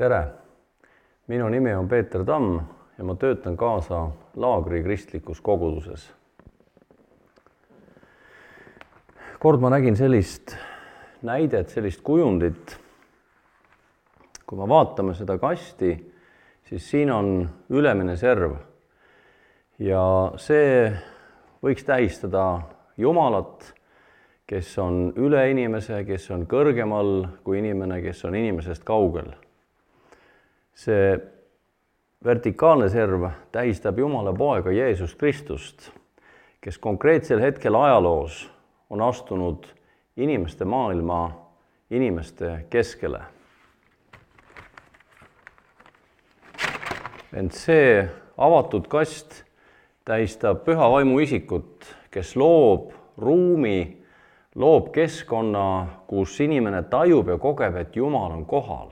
tere, minu nimi on Peeter Tamm ja ma töötan kaasa Laagri kristlikus koguduses. kord ma nägin sellist näidet, sellist kujundit. kui me vaatame seda kasti, siis siin on ülemine serv. ja see võiks tähistada Jumalat, kes on üle inimese, kes on kõrgemal kui inimene, kes on inimesest kaugel see vertikaalne serv tähistab Jumala poega Jeesust Kristust, kes konkreetsel hetkel ajaloos on astunud inimeste maailma inimeste keskele. ent see avatud kast tähistab püha vaimu isikut, kes loob ruumi, loob keskkonna, kus inimene tajub ja kogeb, et Jumal on kohal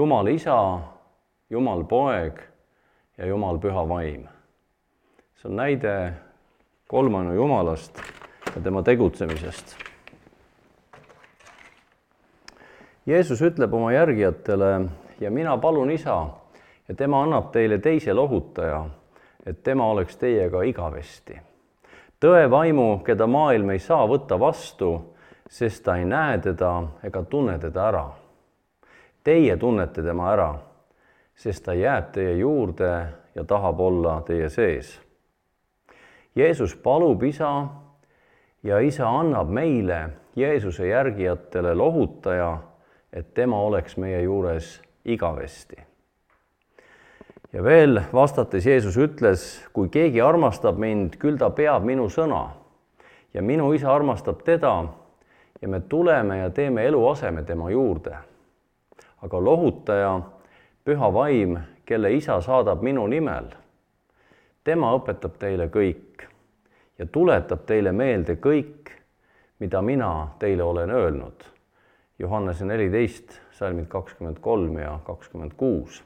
Jumal isa, Jumal poeg ja Jumal püha vaim. see on näide kolmanu Jumalast ja tema tegutsemisest. Jeesus ütleb oma järgijatele ja mina palun isa ja tema annab teile teise lohutaja, et tema oleks teiega igavesti. tõe vaimu, keda maailm ei saa võtta vastu, sest ta ei näe teda ega tunne teda ära Teie tunnete tema ära, sest ta jääb teie juurde ja tahab olla teie sees. Jeesus palub isa ja isa annab meile, Jeesuse järgijatele lohutaja, et tema oleks meie juures igavesti. ja veel vastates Jeesus ütles, kui keegi armastab mind, küll ta peab minu sõna ja minu isa armastab teda ja me tuleme ja teeme eluaseme tema juurde aga lohutaja, püha vaim, kelle isa saadab minu nimel, tema õpetab teile kõik ja tuletab teile meelde kõik, mida mina teile olen öelnud. Johannese neliteist, salmid kakskümmend kolm ja kakskümmend kuus.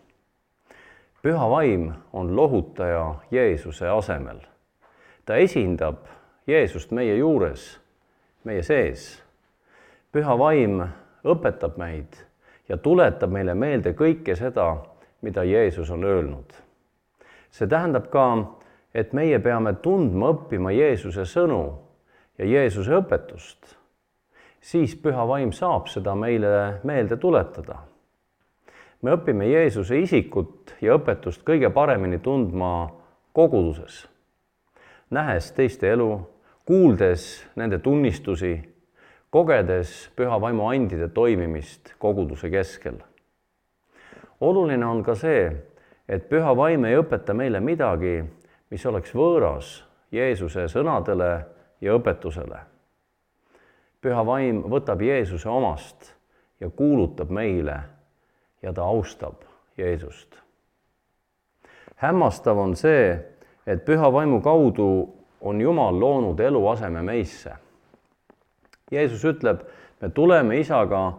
püha vaim on lohutaja Jeesuse asemel. ta esindab Jeesust meie juures, meie sees. püha vaim õpetab meid ja tuletab meile meelde kõike seda, mida Jeesus on öelnud. see tähendab ka, et meie peame tundma, õppima Jeesuse sõnu ja Jeesuse õpetust. siis püha vaim saab seda meile meelde tuletada. me õpime Jeesuse isikut ja õpetust kõige paremini tundma koguduses, nähes teiste elu, kuuldes nende tunnistusi kogedes püha vaimu andide toimimist koguduse keskel. oluline on ka see, et püha vaim ei õpeta meile midagi, mis oleks võõras Jeesuse sõnadele ja õpetusele. püha vaim võtab Jeesuse omast ja kuulutab meile ja ta austab Jeesust. hämmastav on see, et püha vaimu kaudu on Jumal loonud eluaseme meisse Jeesus ütleb, me tuleme isaga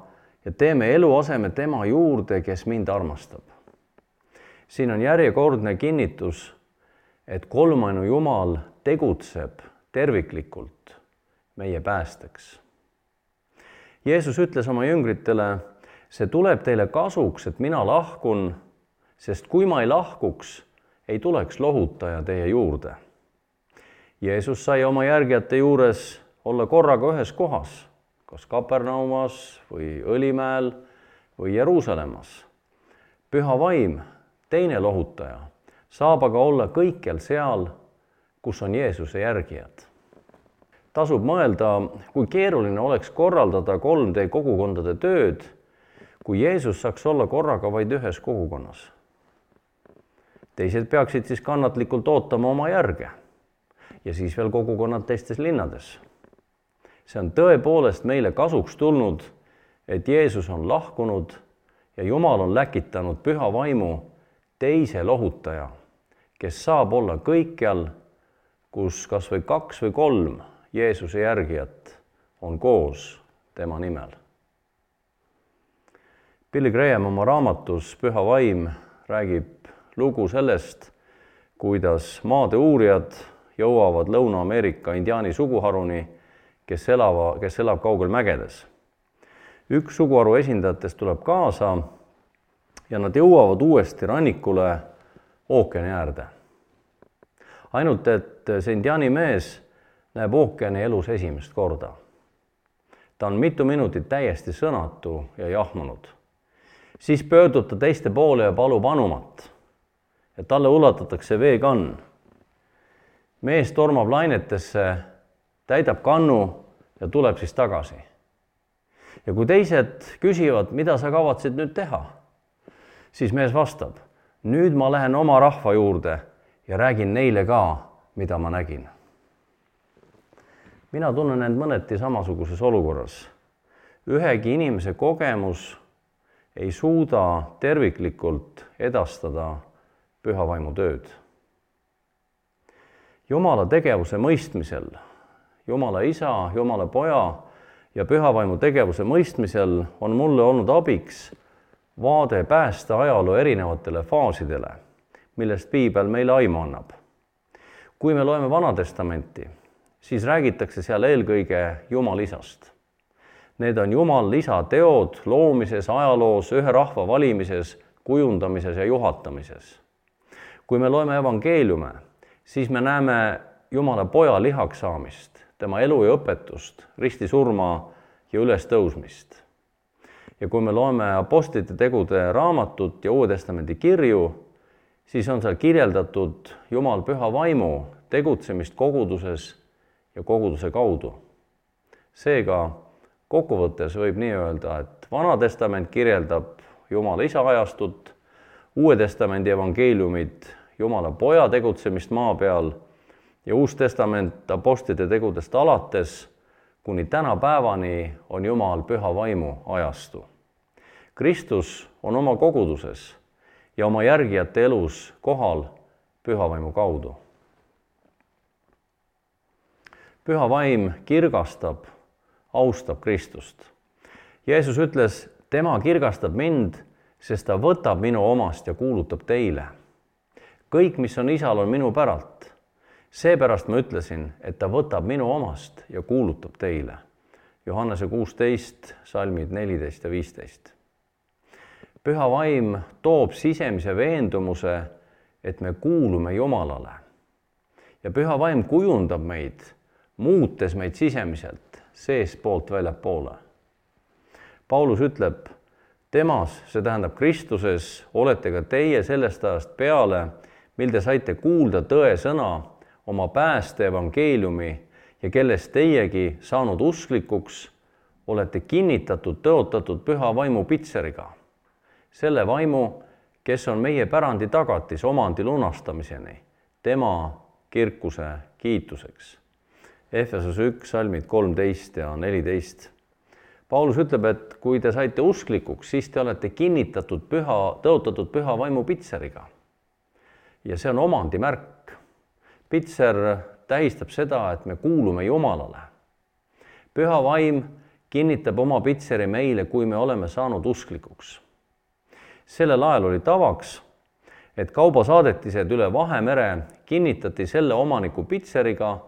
ja teeme eluaseme tema juurde, kes mind armastab. siin on järjekordne kinnitus, et kolmanu Jumal tegutseb terviklikult meie päästeks. Jeesus ütles oma jüngritele, see tuleb teile kasuks, et mina lahkun, sest kui ma ei lahkuks, ei tuleks lohutaja teie juurde. Jeesus sai oma järgijate juures olla korraga ühes kohas, kas Kapernaumas või Õlimäel või Jeruusalemmas. püha vaim, teine lohutaja, saab aga olla kõikjal seal, kus on Jeesuse järgijad. tasub mõelda, kui keeruline oleks korraldada 3D kogukondade tööd, kui Jeesus saaks olla korraga vaid ühes kogukonnas. teised peaksid siis kannatlikult ootama oma järge ja siis veel kogukonnad teistes linnades see on tõepoolest meile kasuks tulnud, et Jeesus on lahkunud ja Jumal on läkitanud püha vaimu teise lohutaja, kes saab olla kõikjal, kus kas või kaks või kolm Jeesuse järgijat on koos tema nimel. Billy Graham oma raamatus Püha vaim räägib lugu sellest, kuidas maade uurijad jõuavad Lõuna-Ameerika indiaani suguharuni kes elava, kes elab kaugel mägedes. üks suguharu esindajatest tuleb kaasa ja nad jõuavad uuesti rannikule ookeani äärde. ainult et see indiaani mees näeb ookeani elus esimest korda. ta on mitu minutit täiesti sõnatu ja jahmunud. siis pöördub ta teiste poole ja palub anumat. ja talle ulatatakse veekann. mees tormab lainetesse, täidab kannu ja tuleb siis tagasi. ja kui teised küsivad, mida sa kavatsed nüüd teha, siis mees vastab, nüüd ma lähen oma rahva juurde ja räägin neile ka, mida ma nägin mina tunnen end mõneti samasuguses olukorras. ühegi inimese kogemus ei suuda terviklikult edastada püha vaimu tööd. Jumala tegevuse mõistmisel, Jumala isa, Jumala poja ja püha vaimu tegevuse mõistmisel on mulle olnud abiks vaade pääste ajaloo erinevatele faasidele, millest piibel meile aimu annab. kui me loeme Vana Testamenti siis räägitakse seal eelkõige Jumala-isast. Need on Jumala-isa teod loomises, ajaloos, ühe rahva valimises, kujundamises ja juhatamises. kui me loeme evangeeliume, siis me näeme Jumala poja lihaks saamist, tema elu ja õpetust, ristisurma ja ülestõusmist. ja kui me loeme Apostlite tegude raamatut ja Uue Testamendi kirju, siis on seal kirjeldatud Jumal püha vaimu tegutsemist koguduses ja koguduse kaudu. seega kokkuvõttes võib nii öelda, et Vana Testament kirjeldab Jumala isa ajastut, Uue Testamendi evangeeliumid Jumala poja tegutsemist maa peal ja Uus Testament Apostlite tegudest alates kuni tänapäevani on Jumal püha vaimu ajastu. Kristus on oma koguduses ja oma järgijate elus kohal püha vaimu kaudu püha vaim kirgastab, austab Kristust. Jeesus ütles, tema kirgastab mind, sest ta võtab minu omast ja kuulutab teile. kõik, mis on isal, on minu päralt. Seepärast ma ütlesin, et ta võtab minu omast ja kuulutab teile. Johannese kuusteist, salmid neliteist ja viisteist. püha vaim toob sisemise veendumuse, et me kuulume Jumalale. ja püha vaim kujundab meid muutes meid sisemiselt, seestpoolt väljapoole. Paulus ütleb, temas, see tähendab Kristuses, olete ka teie sellest ajast peale, mil te saite kuulda tõe sõna, oma pääste evangeeliumi ja kellest teiegi saanud usklikuks, olete kinnitatud, tõotatud püha vaimu pitseriga. selle vaimu, kes on meie pärandi tagatis omandi lunastamiseni, tema kirkuse kiituseks Efesos üks, salmid kolmteist ja neliteist. Paulus ütleb, et kui te saite usklikuks, siis te olete kinnitatud püha, tõotatud püha vaimu pitseriga. ja see on omandimärk. Pitser tähistab seda, et me kuulume Jumalale. püha vaim kinnitab oma pitseri meile, kui me oleme saanud usklikuks. sellel ajal oli tavaks, et kaubasaadetised üle Vahemere kinnitati selle omaniku pitseriga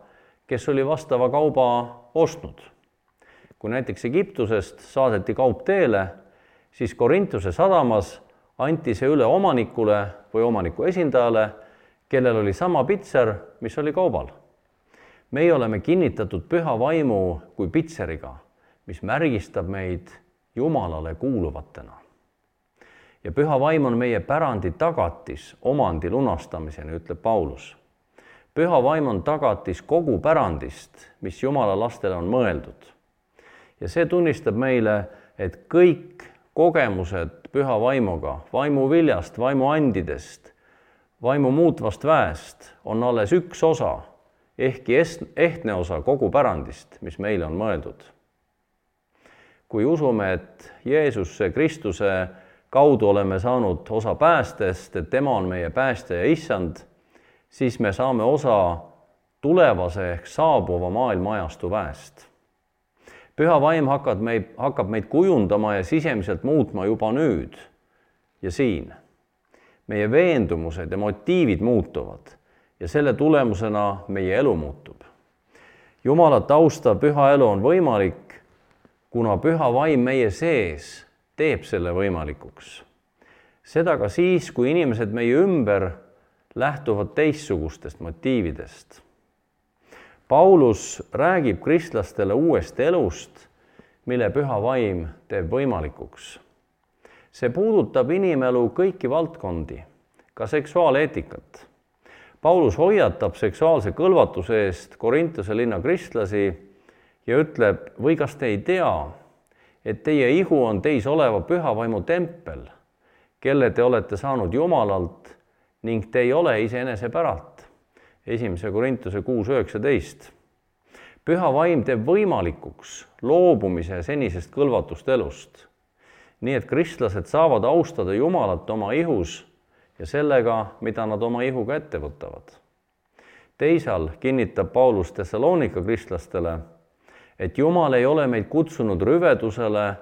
kes oli vastava kauba ostnud. kui näiteks Egiptusest saadeti kaup teele, siis Korintuse sadamas anti see üle omanikule või omaniku esindajale, kellel oli sama pitser, mis oli kaubal. meie oleme kinnitatud püha vaimu kui pitseriga, mis märgistab meid Jumalale kuuluvatena. ja püha vaim on meie pärandi tagatis omandi lunastamiseni, ütleb Paulus püha vaim on tagatis kogu pärandist, mis Jumala lastele on mõeldud. ja see tunnistab meile, et kõik kogemused püha vaimuga, vaimuviljast, vaimuandidest, vaimu muutvast väest on alles üks osa, ehkki ehtne osa kogu pärandist, mis meile on mõeldud. kui usume, et Jeesuse Kristuse kaudu oleme saanud osa päästest, et tema on meie päästja ja issand siis me saame osa tulevase ehk saabuva maailma ajastu väest. püha vaim hakkab meid, hakkab meid kujundama ja sisemiselt muutma juba nüüd ja siin. Meie veendumused ja motiivid muutuvad ja selle tulemusena meie elu muutub. Jumala taustav püha elu on võimalik, kuna püha vaim meie sees teeb selle võimalikuks. seda ka siis, kui inimesed meie ümber lähtuvad teistsugustest motiividest. Paulus räägib kristlastele uuest elust, mille püha vaim teeb võimalikuks. See puudutab inimelu kõiki valdkondi, ka seksuaaleetikat. Paulus hoiatab seksuaalse kõlvatuse eest Korintuse linna kristlasi ja ütleb, või kas te ei tea, et teie ihu on teis oleva püha vaimu tempel, kelle te olete saanud Jumalalt ning te ei ole iseenese päralt. esimese Korintuse kuus üheksateist. püha vaim teeb võimalikuks loobumise senisest kõlvatust elust. Nii et kristlased saavad austada Jumalat oma ihus ja sellega, mida nad oma ihuga ette võtavad. teisal kinnitab Paulus Thessalonika kristlastele, et Jumal ei ole meid kutsunud rüvedusele,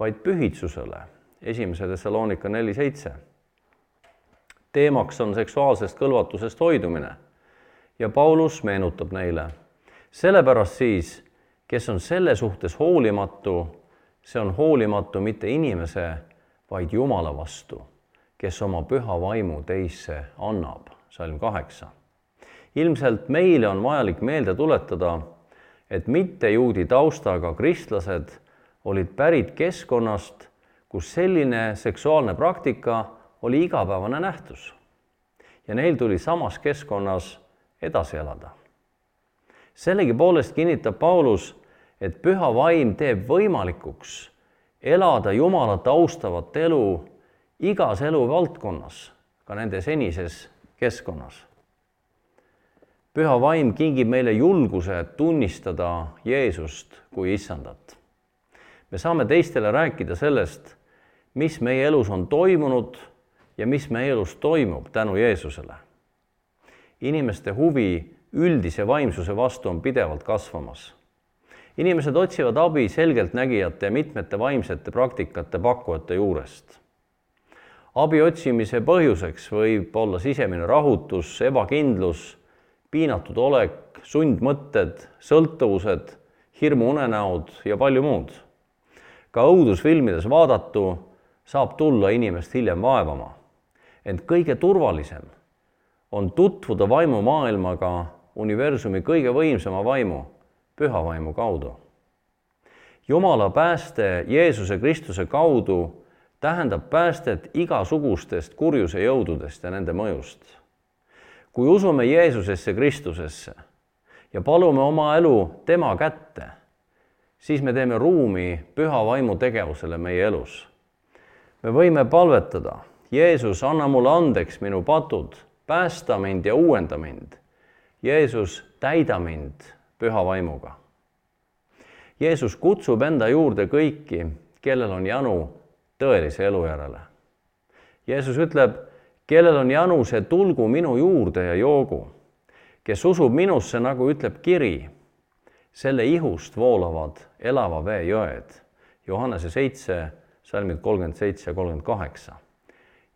vaid pühitsusele. esimese Thessalonika neli seitse teemaks on seksuaalsest kõlvatusest hoidumine. ja Paulus meenutab neile, sellepärast siis, kes on selle suhtes hoolimatu, see on hoolimatu mitte inimese, vaid Jumala vastu, kes oma püha vaimu teisse annab, salm kaheksa. ilmselt meile on vajalik meelde tuletada, et mittejuudi taustaga kristlased olid pärit keskkonnast, kus selline seksuaalne praktika oli igapäevane nähtus. ja neil tuli samas keskkonnas edasi elada. sellegipoolest kinnitab Paulus, et püha vaim teeb võimalikuks elada Jumalat austavat elu igas eluvaldkonnas, ka nende senises keskkonnas. püha vaim kingib meile julguse tunnistada Jeesust kui issandat. me saame teistele rääkida sellest, mis meie elus on toimunud ja mis meie elus toimub tänu Jeesusele. inimeste huvi üldise vaimsuse vastu on pidevalt kasvamas. Inimesed otsivad abi selgeltnägijate ja mitmete vaimsete praktikate pakkujate juurest. abi otsimise põhjuseks võib olla sisemine rahutus, ebakindlus, piinatud olek, sundmõtted, sõltuvused, hirmuunenäod ja palju muud. ka õudusfilmides vaadatu saab tulla inimest hiljem vaevama ent kõige turvalisem on tutvuda vaimumaailmaga universumi kõige võimsama vaimu, püha vaimu kaudu. Jumala pääste Jeesuse Kristuse kaudu tähendab päästet igasugustest kurjuse jõududest ja nende mõjust. kui usume Jeesusesse Kristusesse ja palume oma elu tema kätte, siis me teeme ruumi püha vaimu tegevusele meie elus. me võime palvetada Jeesus, anna mulle andeks minu patud, päästa mind ja uuenda mind. Jeesus, täida mind püha vaimuga. Jeesus kutsub enda juurde kõiki, kellel on janu tõelise elu järele. Jeesus ütleb, kellel on janu, see tulgu minu juurde ja joogu. kes usub minusse, nagu ütleb kiri, selle ihust voolavad elava vee jõed. Johannese seitse, salmid kolmkümmend seitse ja kolmkümmend kaheksa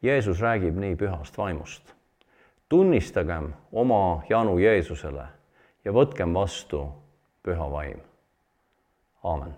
Jeesus räägib nii pühast vaimust. tunnistagem oma janu Jeesusele ja võtkem vastu püha vaim. aamen